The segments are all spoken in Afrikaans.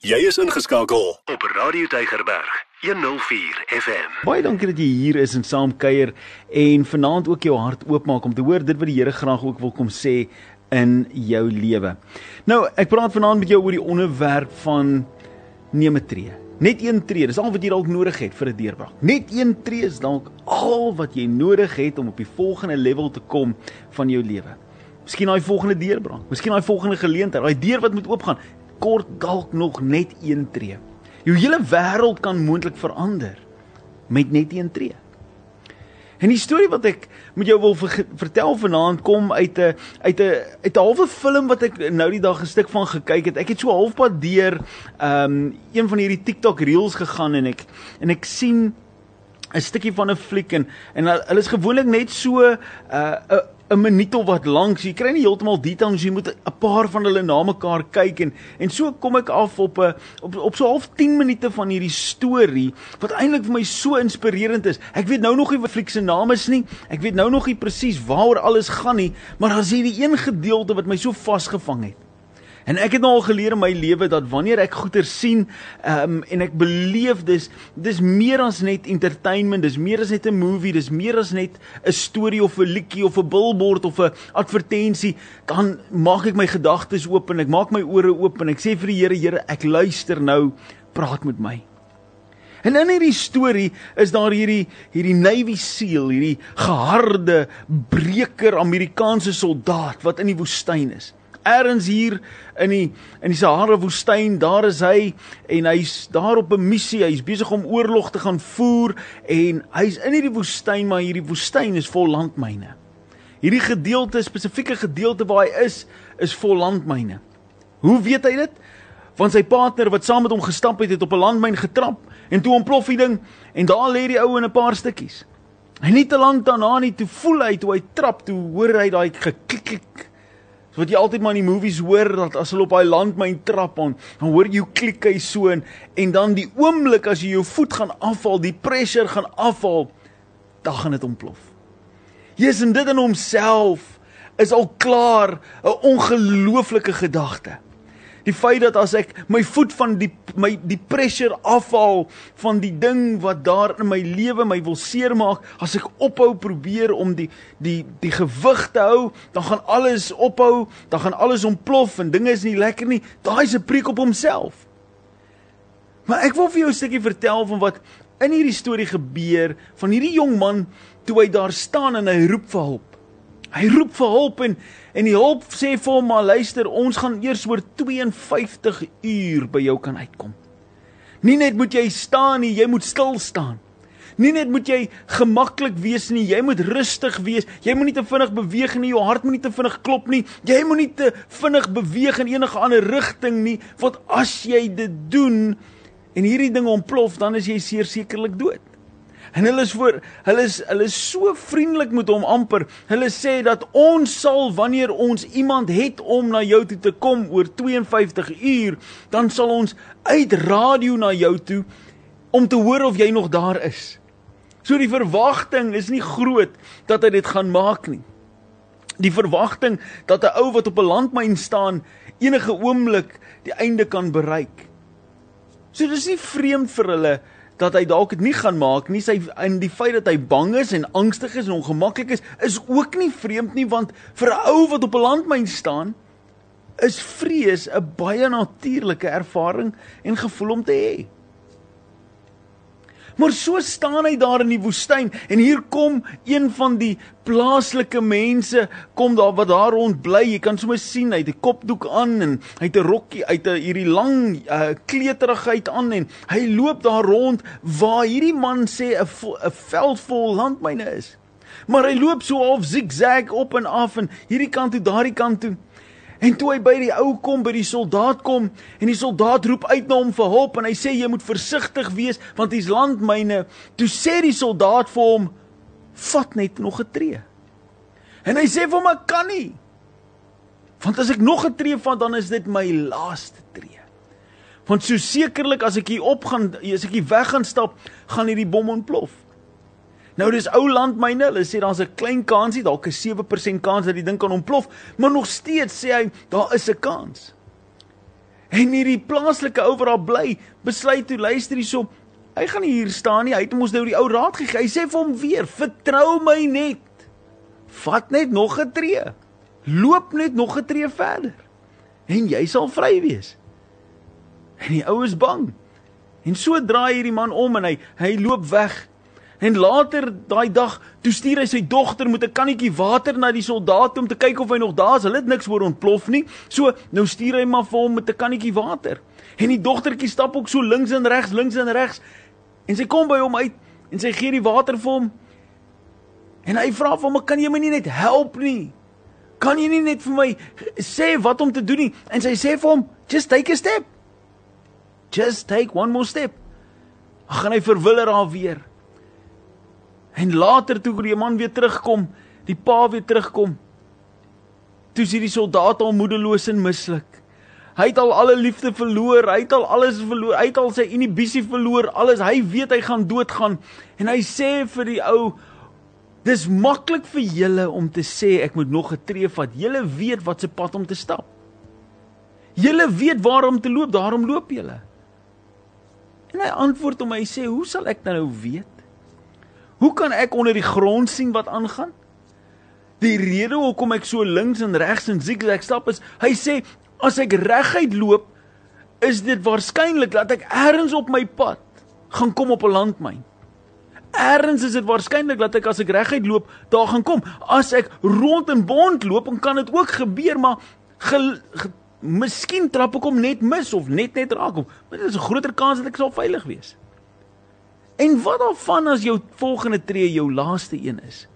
Jy is ingeskakel op Radio Tygerberg 104 FM. Baie dankie dat jy hier is en saam kuier en vanaand ook jou hart oopmaak om te hoor dit wat die Here graag ook wil kom sê in jou lewe. Nou, ek praat vanaand met jou oor die onderwerp van neem 'n tree. Net een tree, dis al wat jy dalk nodig het vir 'n deurbraak. Net een tree is dalk al wat jy nodig het om op die volgende level te kom van jou lewe. Miskien daai volgende deurbraak, miskien daai volgende geleentheid, daai deur wat moet oopgaan, kort dalk nog net een tree. Jou hele wêreld kan moontlik verander met net een tree. En die storie wat ek met jou wil vertel vanaand kom uit 'n uit 'n uit 'n halwe film wat ek nou die dag 'n stuk van gekyk het. Ek het so halfpad deur ehm um, een van hierdie TikTok reels gegaan en ek en ek sien 'n stukkie van 'n fliek en en hulle is gewoonlik net so 'n uh, 'n minuut of wat lank. Jy kry nie heeltemal details, jy moet 'n paar van hulle na mekaar kyk en en so kom ek af op 'n op op so half 10 minute van hierdie storie wat eintlik vir my so inspirerend is. Ek weet nou nog nie wat fliek se naam is nie. Ek weet nou nog nie presies waaroor alles gaan nie, maar daar's hierdie een gedeelte wat my so vasgevang het. En ek het nou al geleer in my lewe dat wanneer ek goeie sien, um, en ek beleef dis dis meer as net entertainment, dis meer as net 'n movie, dis meer as net 'n storie of 'n liedjie of 'n billboard of 'n advertensie, dan maak ek my gedagtes oop en ek maak my ore oop en ek sê vir die Here, Here, ek luister nou, praat met my. En in hierdie storie is daar hierdie hierdie Navy SEAL, hierdie geharde breker Amerikaanse soldaat wat in die woestyn is ergens hier in die in die Sahara woestyn, daar is hy en hy's daar op 'n missie. Hy's besig om oorlog te gaan voer en hy's in hierdie woestyn, maar hierdie woestyn is vol landmyne. Hierdie gedeelte, spesifieke gedeelte waar hy is, is vol landmyne. Hoe weet hy dit? Want sy partner wat saam met hom gestap het, het op 'n landmyn getrap en toe ontplof die ding en daar lê die ou in 'n paar stukkies. En nie te lank daarna nie, toe voel hy toe hy trap, toe hoor hy daai geklik klik So wat jy altyd maar in die movies hoor dat as hulle op daai landmyn trap aan, dan hoor jy klik hy so en, en dan die oomblik as jy jou voet gaan afval, die pressure gaan afval, dan gaan dit ontplof. Jesus en dit in homself is al klaar 'n ongelooflike gedagte. Die feit dat as ek my voet van die my die pressure afhaal van die ding wat daar in my lewe my wil seermaak, as ek ophou probeer om die die die gewig te hou, dan gaan alles ophou, dan gaan alles ontplof en dinge is nie lekker nie. Daai is 'n preek op homself. Maar ek wil vir jou 'n stukkie vertel van wat in hierdie storie gebeur van hierdie jong man toe hy daar staan en hy roep vir hulp. Hy roep vir hulp en en die hulp sê vir hom maar luister, ons gaan eers oor 52 uur by jou kan uitkom. Nie net moet jy staan nie, jy moet stil staan. Nie net moet jy gemaklik wees nie, jy moet rustig wees. Jy moenie te vinnig beweeg nie, jou hart moenie te vinnig klop nie. Jy moenie te vinnig beweeg in enige ander rigting nie, want as jy dit doen en hierdie ding ontplof, dan is jy sekerlik dood. En hulle is voor hulle is hulle is so vriendelik met hom amper. Hulle sê dat ons sal wanneer ons iemand het om na jou toe te kom oor 52 uur, dan sal ons uit radio na jou toe om te hoor of jy nog daar is. So die verwagting is nie groot dat hy dit gaan maak nie. Die verwagting dat 'n ou wat op 'n landmyn staan enige oomblik die einde kan bereik. So dis nie vreemd vir hulle dat hy dalk dit nie gaan maak nie. Sy in die feit dat hy bang is en angstig is en ongemaklik is, is ook nie vreemd nie want vir 'n ou wat op 'n landmyn staan, is vrees 'n baie natuurlike ervaring en gevoel om te hê. Maar so staan hy daar in die woestyn en hier kom een van die plaaslike mense kom daar wat daar rond bly. Jy kan sommer sien hy het 'n kopdoek aan en hy het 'n rokkie uit 'n hierdie lang uh, kleterigheid aan en hy loop daar rond waar hierdie man sê 'n 'n veld vol landmyne is. Maar hy loop so half zigzag op en af en hierdie kant toe, daardie kant toe. En toe hy by die ou kom, by die soldaat kom en die soldaat roep uit na hom vir hulp en hy sê jy moet versigtig wees want hier's landmyne. Toe sê die soldaat vir hom: "Vat net nog 'n tree." En hy sê vir hom: "Ek kan nie." Want as ek nog 'n tree vat, dan is dit my laaste tree. Want so sekerlik as ek hier op gaan, as ek hier weg gaan stap, gaan hierdie bom ontplof. Nou dis ou landmyne, hulle sê daar's 'n klein kansie, dalk 'n 7% kans dat die ding kan ontplof, maar nog steeds sê hy daar is 'n kans. En hierdie plaaslike ou wat daar bly, besluit toe luister hierso. Hy gaan nie hier staan nie. Hy het mos nou die ou raad gegee. Hy sê vir hom weer: "Vertrou my net. Vat net nog 'n tree. Loop net nog 'n tree verder en jy sal vry wees." En die ou is bang. En so draai hierdie man om en hy hy loop weg. En later daai dag, toe stuur hy sy dogter met 'n kannetjie water na die soldaat om te kyk of hy nog daar is. Hulle het niks hoor ontplof nie. So, nou stuur hy maar vir hom met 'n kannetjie water. En die dogtertjie stap ook so links en regs, links en regs. En sy kom by hom uit en sy gee die water vir hom. En hy vra vir hom, "Kan jy my nie net help nie? Kan jy nie net vir my sê wat om te doen nie?" En sy sê vir hom, "Just take a step." Just take one more step. Ag gaan hy verwiller haar weer. En later toe die man weer terugkom, die pa weer terugkom. Toe sien die soldaat al moedeloos en mislik. Hy het al alle liefde verloor, hy het al alles verloor, hy het al sy inhibisie verloor, alles. Hy weet hy gaan doodgaan en hy sê vir die ou Dis maklik vir julle om te sê ek moet nog 'n tree vat. Julle weet wat se pad om te stap. Julle weet waar om te loop, daarom loop julle. En hy antwoord hom, hy sê, "Hoe sal ek nou weet? Hoe kan ek onder die grond sien wat aangaan? Die rede hoekom ek so links en regs en zigzag stap is, hy sê, as ek reguit loop, is dit waarskynlik dat ek ergens op my pad gaan kom op 'n landmyn. Ergens is dit waarskynlik dat ek as ek reguit loop, daar gaan kom. As ek rond en bond loop, dan kan dit ook gebeur, maar ge, ge, miskien trap ek hom net mis of net net raak hom. Maar dit is 'n groter kans dat ek sal veilig wees. En wat daarvan as jou volgende tree jou laaste een is?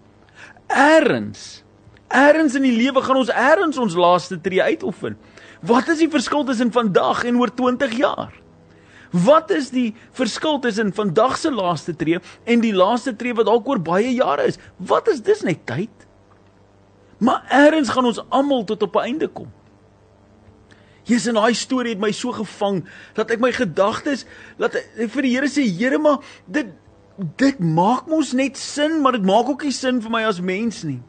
Erns. Erns in die lewe gaan ons erns ons laaste tree uitoefen. Wat is die verskil tussen vandag en oor 20 jaar? Wat is die verskil tussen vandag se laaste tree en die laaste tree wat dalk oor baie jare is? Wat is dis net tyd? Maar erns gaan ons almal tot op 'n einde kom. Jesus in daai storie het my so gevang dat ek my gedagtes dat ek vir die Here sê Here maar dit dit maak mos net sin maar dit maak ook nie sin vir my as mens nie.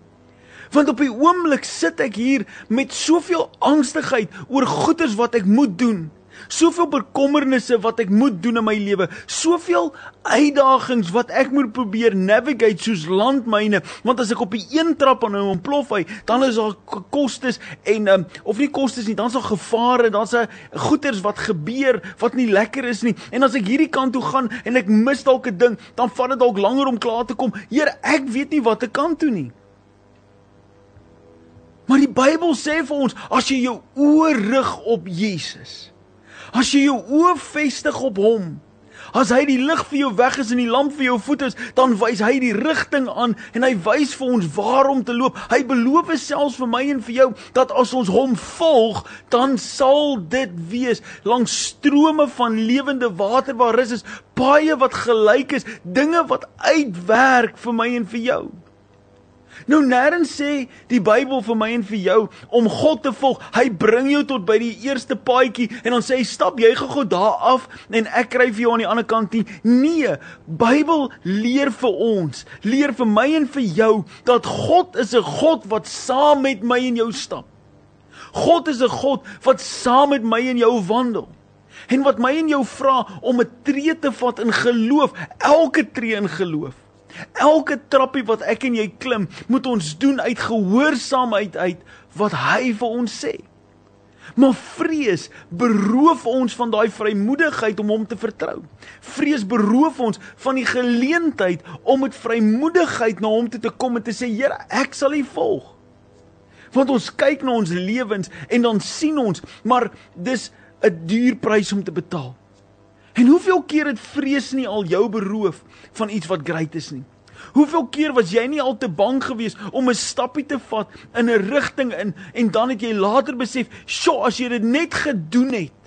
Want op die oomblik sit ek hier met soveel angstigheid oor goeders wat ek moet doen soveel bekommernisse wat ek moet doen in my lewe, soveel uitdagings wat ek moet probeer navigate soos landmyne, want as ek op die een trap aan hom ontplof hy, dan is daar kostes en um, of nie kostes nie, dan's daar gevare, dan's 'n goeters wat gebeur wat nie lekker is nie. En as ek hierdie kant toe gaan en ek mis dalk 'n ding, dan vat dit dalk langer om klaar te kom. Here, ek weet nie wat ek kan toe nie. Maar die Bybel sê vir ons, as jy jou oë rig op Jesus, As jy jou oë vestig op hom, as hy die lig vir jou weg is en die lamp vir jou voet is, dan wys hy die rigting aan en hy wys vir ons waar om te loop. Hy beloof selfs vir my en vir jou dat as ons hom volg, dan sal dit wees langs strome van lewende water waar rus is, baie wat gelyk is, dinge wat uitwerk vir my en vir jou. Nou nêrens sê die Bybel vir my en vir jou om God te volg. Hy bring jou tot by die eerste paadjie en dan sê hy stap jy gou daar af en ek kry vir jou aan die ander kant nie. Nee, Bybel leer vir ons, leer vir my en vir jou dat God is 'n God wat saam met my en jou stap. God is 'n God wat saam met my en jou wandel. En wat my en jou vra om 'n tree te vat in geloof, elke tree in geloof. Elke trappie wat ek en jy klim, moet ons doen uit gehoorsaamheid uit wat hy vir ons sê. Maar vrees beroof ons van daai vrymoedigheid om hom te vertrou. Vrees beroof ons van die geleentheid om met vrymoedigheid na hom toe te kom en te sê Here, ek sal U volg. Want ons kyk na ons lewens en dan sien ons, maar dis 'n duur prys om te betaal. En hoeveel keer het vrees nie al jou beroof van iets wat great is nie? Hoeveel keer was jy nie al te bang geweest om 'n stappie te vat in 'n rigting in en dan het jy later besef, "Sjoe, as jy dit net gedoen het,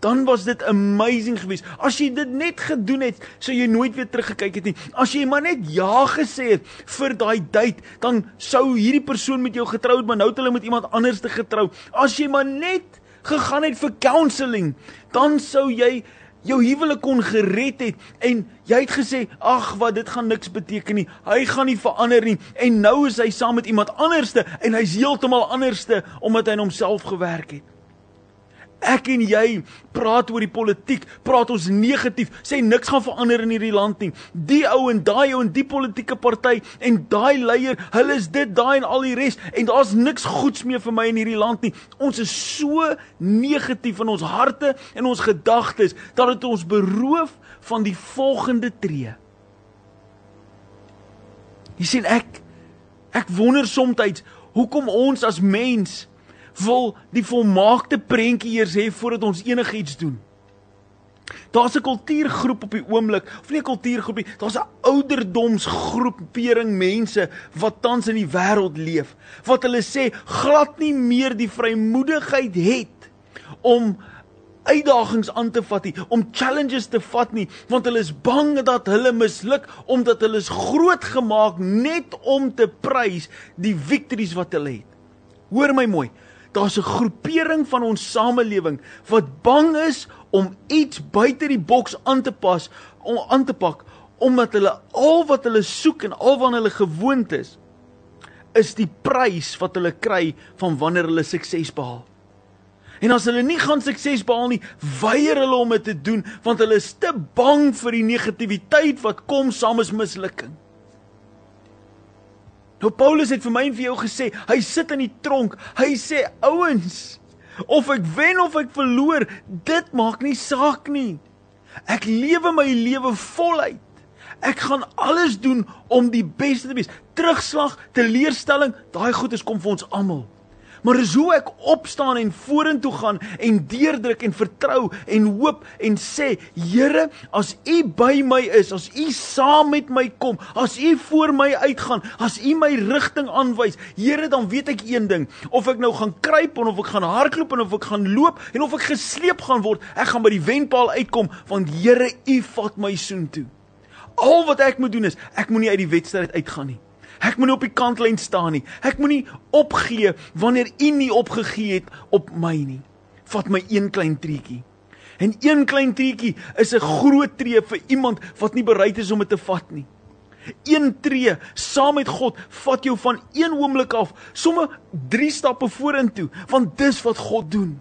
dan was dit amazing geweest. As jy dit net gedoen het, sou jy nooit weer teruggekyk het nie. As jy maar net ja gesê het vir daai date, dan sou hierdie persoon met jou getrou het, maar nou het hulle met iemand anders te getrou. As jy maar net gegaan het vir counselling, dan sou jy jou huwelik kon gered het en jy het gesê ag wat dit gaan niks beteken nie. Hy gaan nie verander nie. En nou is hy saam met iemand anderste en hy's heeltemal anderste omdat hy aan homself gewerk het Ek en jy praat oor die politiek, praat ons negatief, sê niks gaan verander in hierdie land nie. Die ou en daai ou en die politieke party en daai leier, hulle is dit, daai en al die res en daar's niks goeds meer vir my in hierdie land nie. Ons is so negatief in ons harte en ons gedagtes dat dit ons beroof van die volgende tree. Jy sien ek ek wonder soms hoekom ons as mens wil die volmaakte prentjie eers hê voordat ons enigiets doen. Daar's 'n kultuurgroep op die oomblik, of nie 'n kultuurgroep nie, daar's 'n ouderdomsgroepering mense wat tans in die wêreld leef, wat hulle sê glad nie meer die vrymoedigheid het om uitdagings aan te vat nie, om challenges te vat nie, want hulle is bang dat hulle misluk omdat hulle is groot gemaak net om te prys die victories wat hulle het. Hoor my mooi. Daar's 'n groepering van ons samelewing wat bang is om iets buite die boks aan te pas, om aan te pak omdat hulle al wat hulle soek en al wat hulle gewoond is is die prys wat hulle kry van wanneer hulle sukses behaal. En as hulle nie gaan sukses behaal nie, weier hulle om dit te doen want hulle is te bang vir die negativiteit wat kom saam met mislukking. Nou Paulus het vir my en vir jou gesê, hy sit in die tronk. Hy sê ouens, of ek wen of ek verloor, dit maak nie saak nie. Ek lewe my lewe voluit. Ek gaan alles doen om die beste te wees. Terugslag, teleurstelling, daai goed is kom vir ons almal. Maar dis hoe ek opstaan en vorentoe gaan en deurdruk en vertrou en hoop en sê, Here, as U by my is, as U saam met my kom, as U voor my uitgaan, as U my rigting aanwys, Here, dan weet ek een ding, of ek nou gaan kruip of ek gaan hardloop of ek gaan loop en of ek gesleep gaan word, ek gaan by die wenpaal uitkom want Here, U vat my soontoe. Al wat ek moet doen is, ek moenie uit die wedstryd uitgaan nie. Ek moenie op die kantlyn staan nie. Ek moenie opgee wanneer U nie opgegee het op my nie. Vat my een klein treetjie. En een klein treetjie is 'n groot tree vir iemand wat nie bereid is om dit te vat nie. Een tree saam met God vat jou van een oomblik af somme 3 stappe vorentoe, want dis wat God doen.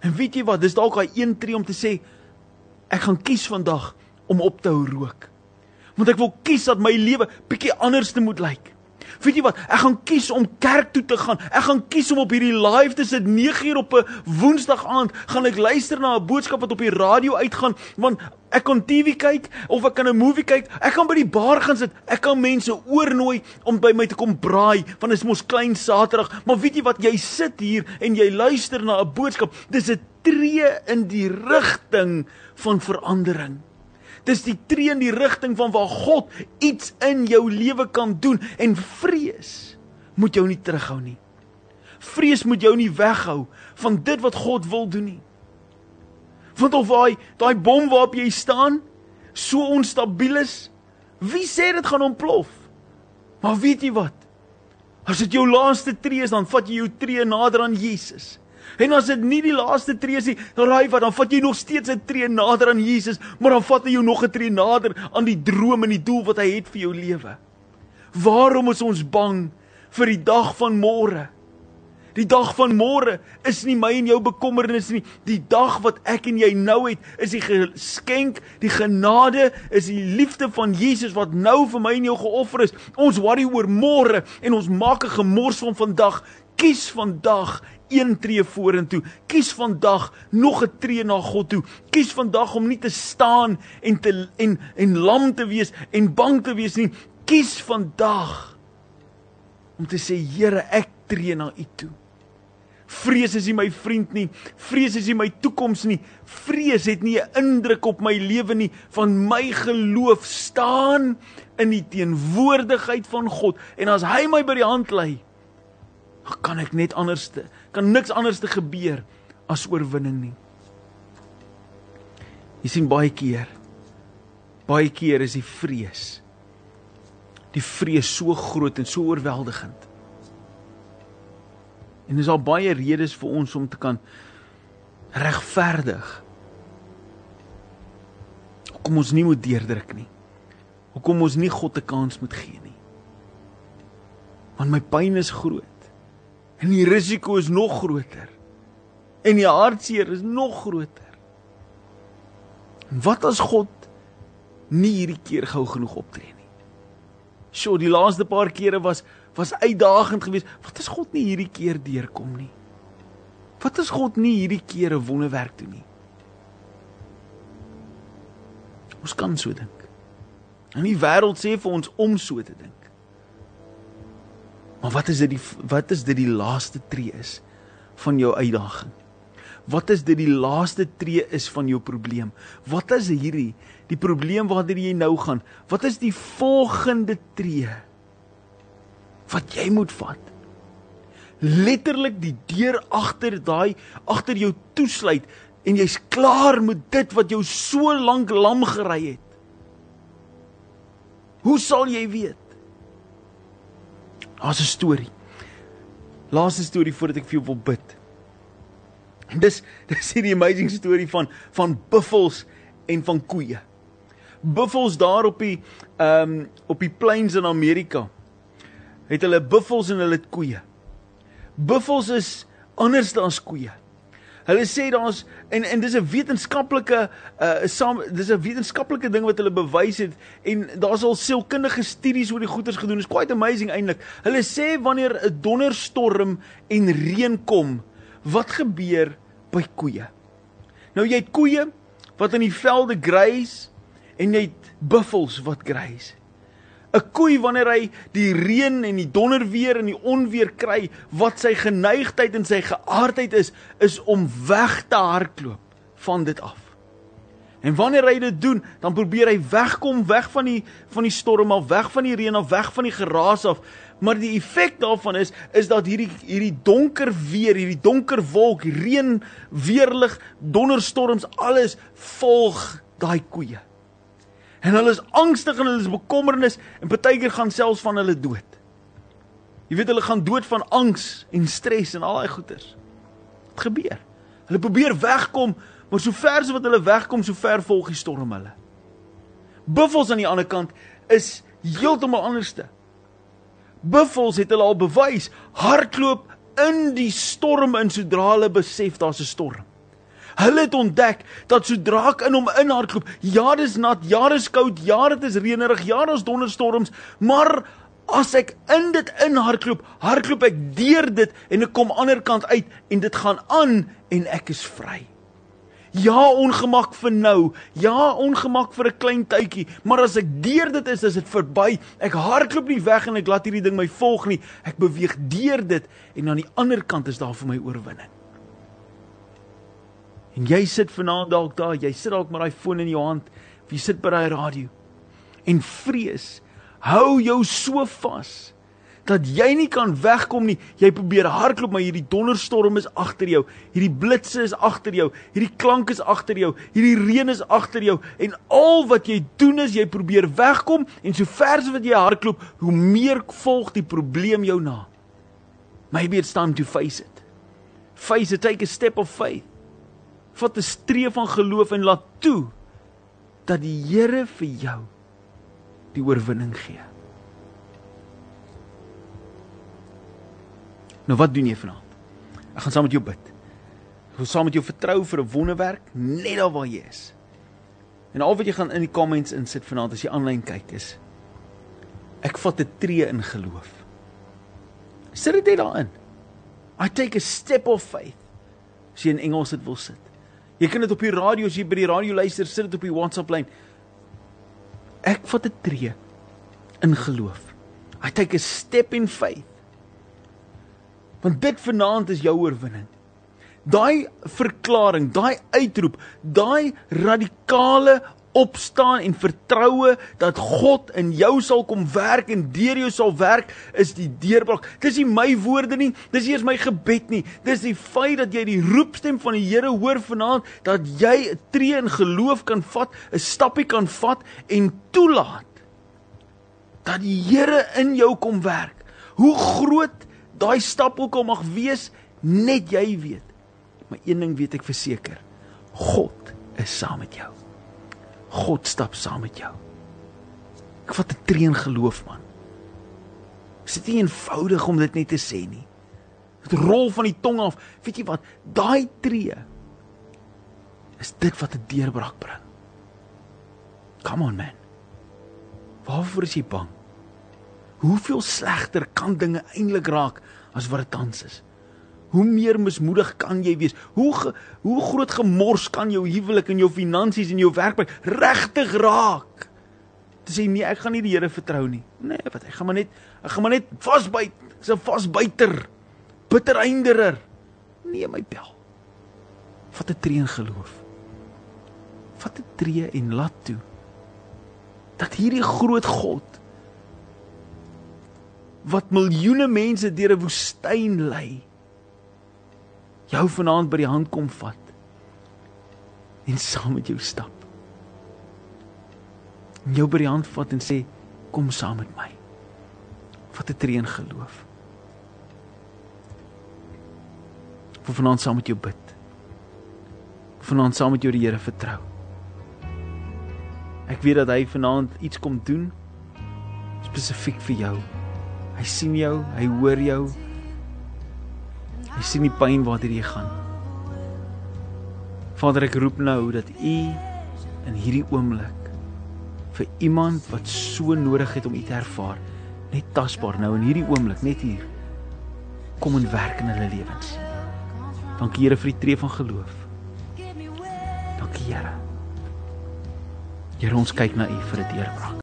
En weet jy wat, dis dalk daai een tree om te sê ek gaan kies vandag om op te hou rook want ek wil kies dat my lewe bietjie anders te moet lyk. Weet jy wat? Ek gaan kies om kerk toe te gaan. Ek gaan kies om op hierdie live te sit 9uur op 'n Woensdag aand, gaan ek luister na 'n boodskap wat op die radio uitgaan, want ek kan TV kyk of ek kan 'n movie kyk. Ek kan by die bar gaan sit. Ek kan mense oornooi om by my te kom braai, want dit is mos klein Saterdag. Maar weet jy wat? Jy sit hier en jy luister na 'n boodskap. Dis 'n tree in die rigting van verandering. Dis die tree in die rigting van waar God iets in jou lewe kan doen en vrees moet jou nie terughou nie. Vrees moet jou nie weghou van dit wat God wil doen nie. Want of daai daai bom waarop jy staan so onstabiel is, wie sê dit gaan ontplof? Maar weet jy wat? As dit jou laaste tree is, dan vat jy jou tree nader aan Jesus. En as dit nie die laaste tree is nie, raai wat, dan vat jy nog steeds 'n tree nader aan Jesus, maar dan vat jou nog 'n tree nader aan die droom en die doel wat hy het vir jou lewe. Waarom is ons bang vir die dag van môre? Die dag van môre is nie my en jou bekommernis nie. Die dag wat ek en jy nou het, is die geskenk, die genade, is die liefde van Jesus wat nou vir my en jou geoffer is. Ons worry oor môre en ons maak 'n gemors van vandag. Kies vandag een tree vorentoe. Kies vandag nog 'n tree na God toe. Kies vandag om nie te staan en te en en lam te wees en bang te wees nie. Kies vandag om te sê Here, ek tree na U toe. Vrees is nie my vriend nie. Vrees is nie my toekoms nie. Vrees het nie 'n indruk op my lewe nie van my geloof staan in die teenwoordigheid van God en as hy my by die hand lei kan ek net anders te, kan niks anders te gebeur as oorwinning nie. Jy sien baie keer baie keer is die vrees die vrees so groot en so oorweldigend. En dis al baie redes vir ons om te kan regverdig. Hoekom ons nie moet deurdruk nie. Hoekom ons nie God 'n kans moet gee nie. Want my pyn is groot. En die risiko is nog groter. En die hartseer is nog groter. Wat as God nie hierdie keer gou genoeg optree nie? Sjoe, die laaste paar kere was was uitdagend geweest. Wat as God nie hierdie keer deurkom nie? Wat as God nie hierdie keer 'n wonderwerk doen nie? Ons kan so dink. En die wêreld sê vir ons om so te dink. Maar wat is dit die wat is dit die laaste tree is van jou uitdaging? Wat is dit die laaste tree is van jou probleem? Wat is hierdie die probleem waartoe jy nou gaan? Wat is die volgende tree wat jy moet vat? Letterlik die deur agter daai agter jou toesluit en jy's klaar met dit wat jou so lank lam gery het. Hoe sal jy weet? Daar's 'n storie. Laaste storie voordat ek vir jou wil bid. En dis dis hierdie amazing storie van van buffels en van koeie. Buffels daar op die ehm um, op die plains in Amerika. Het hulle buffels en hulle koeie. Buffels is anders as koeie. Hulle sê daar's en en dis 'n wetenskaplike uh saam dis 'n wetenskaplike ding wat hulle bewys het en daar's al sielkundige studies oor die goeters gedoen. It's quite amazing eintlik. Hulle sê wanneer 'n donderstorm en reën kom, wat gebeur by koeie? Nou jy het koeie wat in die velde graze en jy het buffels wat graze. 'n koei wanneer hy die reën en die donderweer en die onweer kry, wat sy geneigtheid en sy geaardheid is, is om weg te hardloop van dit af. En wanneer hy dit doen, dan probeer hy wegkom weg van die van die storm af, weg van die reën af, weg van die geraas af. Maar die effek daarvan is is dat hierdie hierdie donker weer, hierdie donker wolk, reën, weerlig, donderstorms, alles volg daai koeie. En hulle is angstig en hulle is bekommernis en partykeer gaan selfs van hulle dood. Jy weet hulle gaan dood van angs en stres en al daai goeters. Wat gebeur? Hulle probeer wegkom, maar so ver as wat hulle wegkom, so ver volg die storm hulle. Buffels aan die ander kant is heeltemal anderste. Buffels het hulle al bewys, hardloop in die storm in sodra hulle besef daar's 'n storm. Hulle het ontdek dat sodra ek in hom inhardloop, ja, dis nat, ja, dis koud, ja, dit is reënerig, ja, daar's donderstorms, maar as ek in dit inhardloop, hardloop ek deur dit en ek kom ander kant uit en dit gaan aan en ek is vry. Ja, ongemak vir nou. Ja, ongemak vir 'n klein tydjie, maar as ek deur dit is, is dit verby. Ek hardloop nie weg en ek laat hierdie ding my volg nie. Ek beweeg deur dit en aan die ander kant is daar vir my oorwinning. En jy sit vanaand dalk daar, jy sit dalk met daai foon in jou hand, of jy sit by daai radio. En vrees hou jou so vas dat jy nie kan wegkom nie. Jy probeer hardloop, maar hierdie donderstorm is agter jou. Hierdie blitse is agter jou. Hierdie klank is agter jou. Hierdie reën is agter jou. En al wat jy doen is jy probeer wegkom en so ver as wat jy hardloop, hoe meer volg die probleem jou na. Maybe it's time to face it. Face it, take a step of faith vat 'n streef van geloof en laat toe dat die Here vir jou die oorwinning gee. Nou wat doen jy vanaand? Ek gaan saam met jou bid. Ek wil saam met jou vertrou vir 'n wonderwerk net daar waar jy is. En al wat jy gaan in die comments insit vanaand as jy aanlyn kyk is ek vat 'n tree in geloof. Sit dit net daarin. I take a step of faith. As jy in Engels dit wil sit. Jy kan dit op die radio as jy by die radio luister, sit dit op die WhatsApp lyn. Ek vat 'n tree in geloof. I take a step in faith. Want dit vanaand is jou oorwinning. Daai verklaring, daai uitroep, daai radikale opstaan en vertroue dat God in jou sal kom werk en deur jou sal werk is die deurbraak. Dis nie my woorde nie, dis nie eens my gebed nie. Dis die feit dat jy die roepstem van die Here hoor vanaand dat jy 'n tree in geloof kan vat, 'n stappie kan vat en toelaat dat die Here in jou kom werk. Hoe groot daai stap ook al mag wees, net jy weet. Maar een ding weet ek verseker. God is saam met jou. God stap saam met jou. Ek vat 'n tree in geloof man. Is dit nie eenvoudig om dit net te sê nie? Dit rol van die tong af. Weet jy wat? Daai tree is dit wat 'n deurbraak bring. Come on man. Waarvoor is jy bang? Hoeveel slegter kan dinge eintlik raak as wat dit tans is? Hoe meer mismoedig kan jy wees? Hoe ge, hoe groot gemors kan jou huwelik en jou finansies en jou werk regtig raak? Dis sê nee, ek gaan nie die Here vertrou nie. Nee, wat ek gaan maar net ek gaan maar net vasbyt. Ek's 'n vasbyter. Bitter einderer. Nee, my bel. Vat 'n tree in geloof. Vat 'n tree en laat toe dat hierdie groot God wat miljoene mense deur 'n woestyn lei jou vanaand by die hand kom vat en saam met jou stap. En jou by die hand vat en sê kom saam met my. Vat 'n tree in geloof. Vir vanaand saam met jou bid. Vanaand saam met jou die Here vertrou. Ek weet dat hy vanaand iets kom doen spesifiek vir jou. Hy sien jou, hy hoor jou. Hy sien die pyn waartoe jy gaan. Vader, ek roep nou dat U in hierdie oomblik vir iemand wat so nodig het om U te ervaar, net tasbaar nou in hierdie oomblik, net hier kom en werk in hulle lewens. Dankie Here vir die tree van geloof. Dankie Here. Here ons kyk na U vir 'n deurbraak.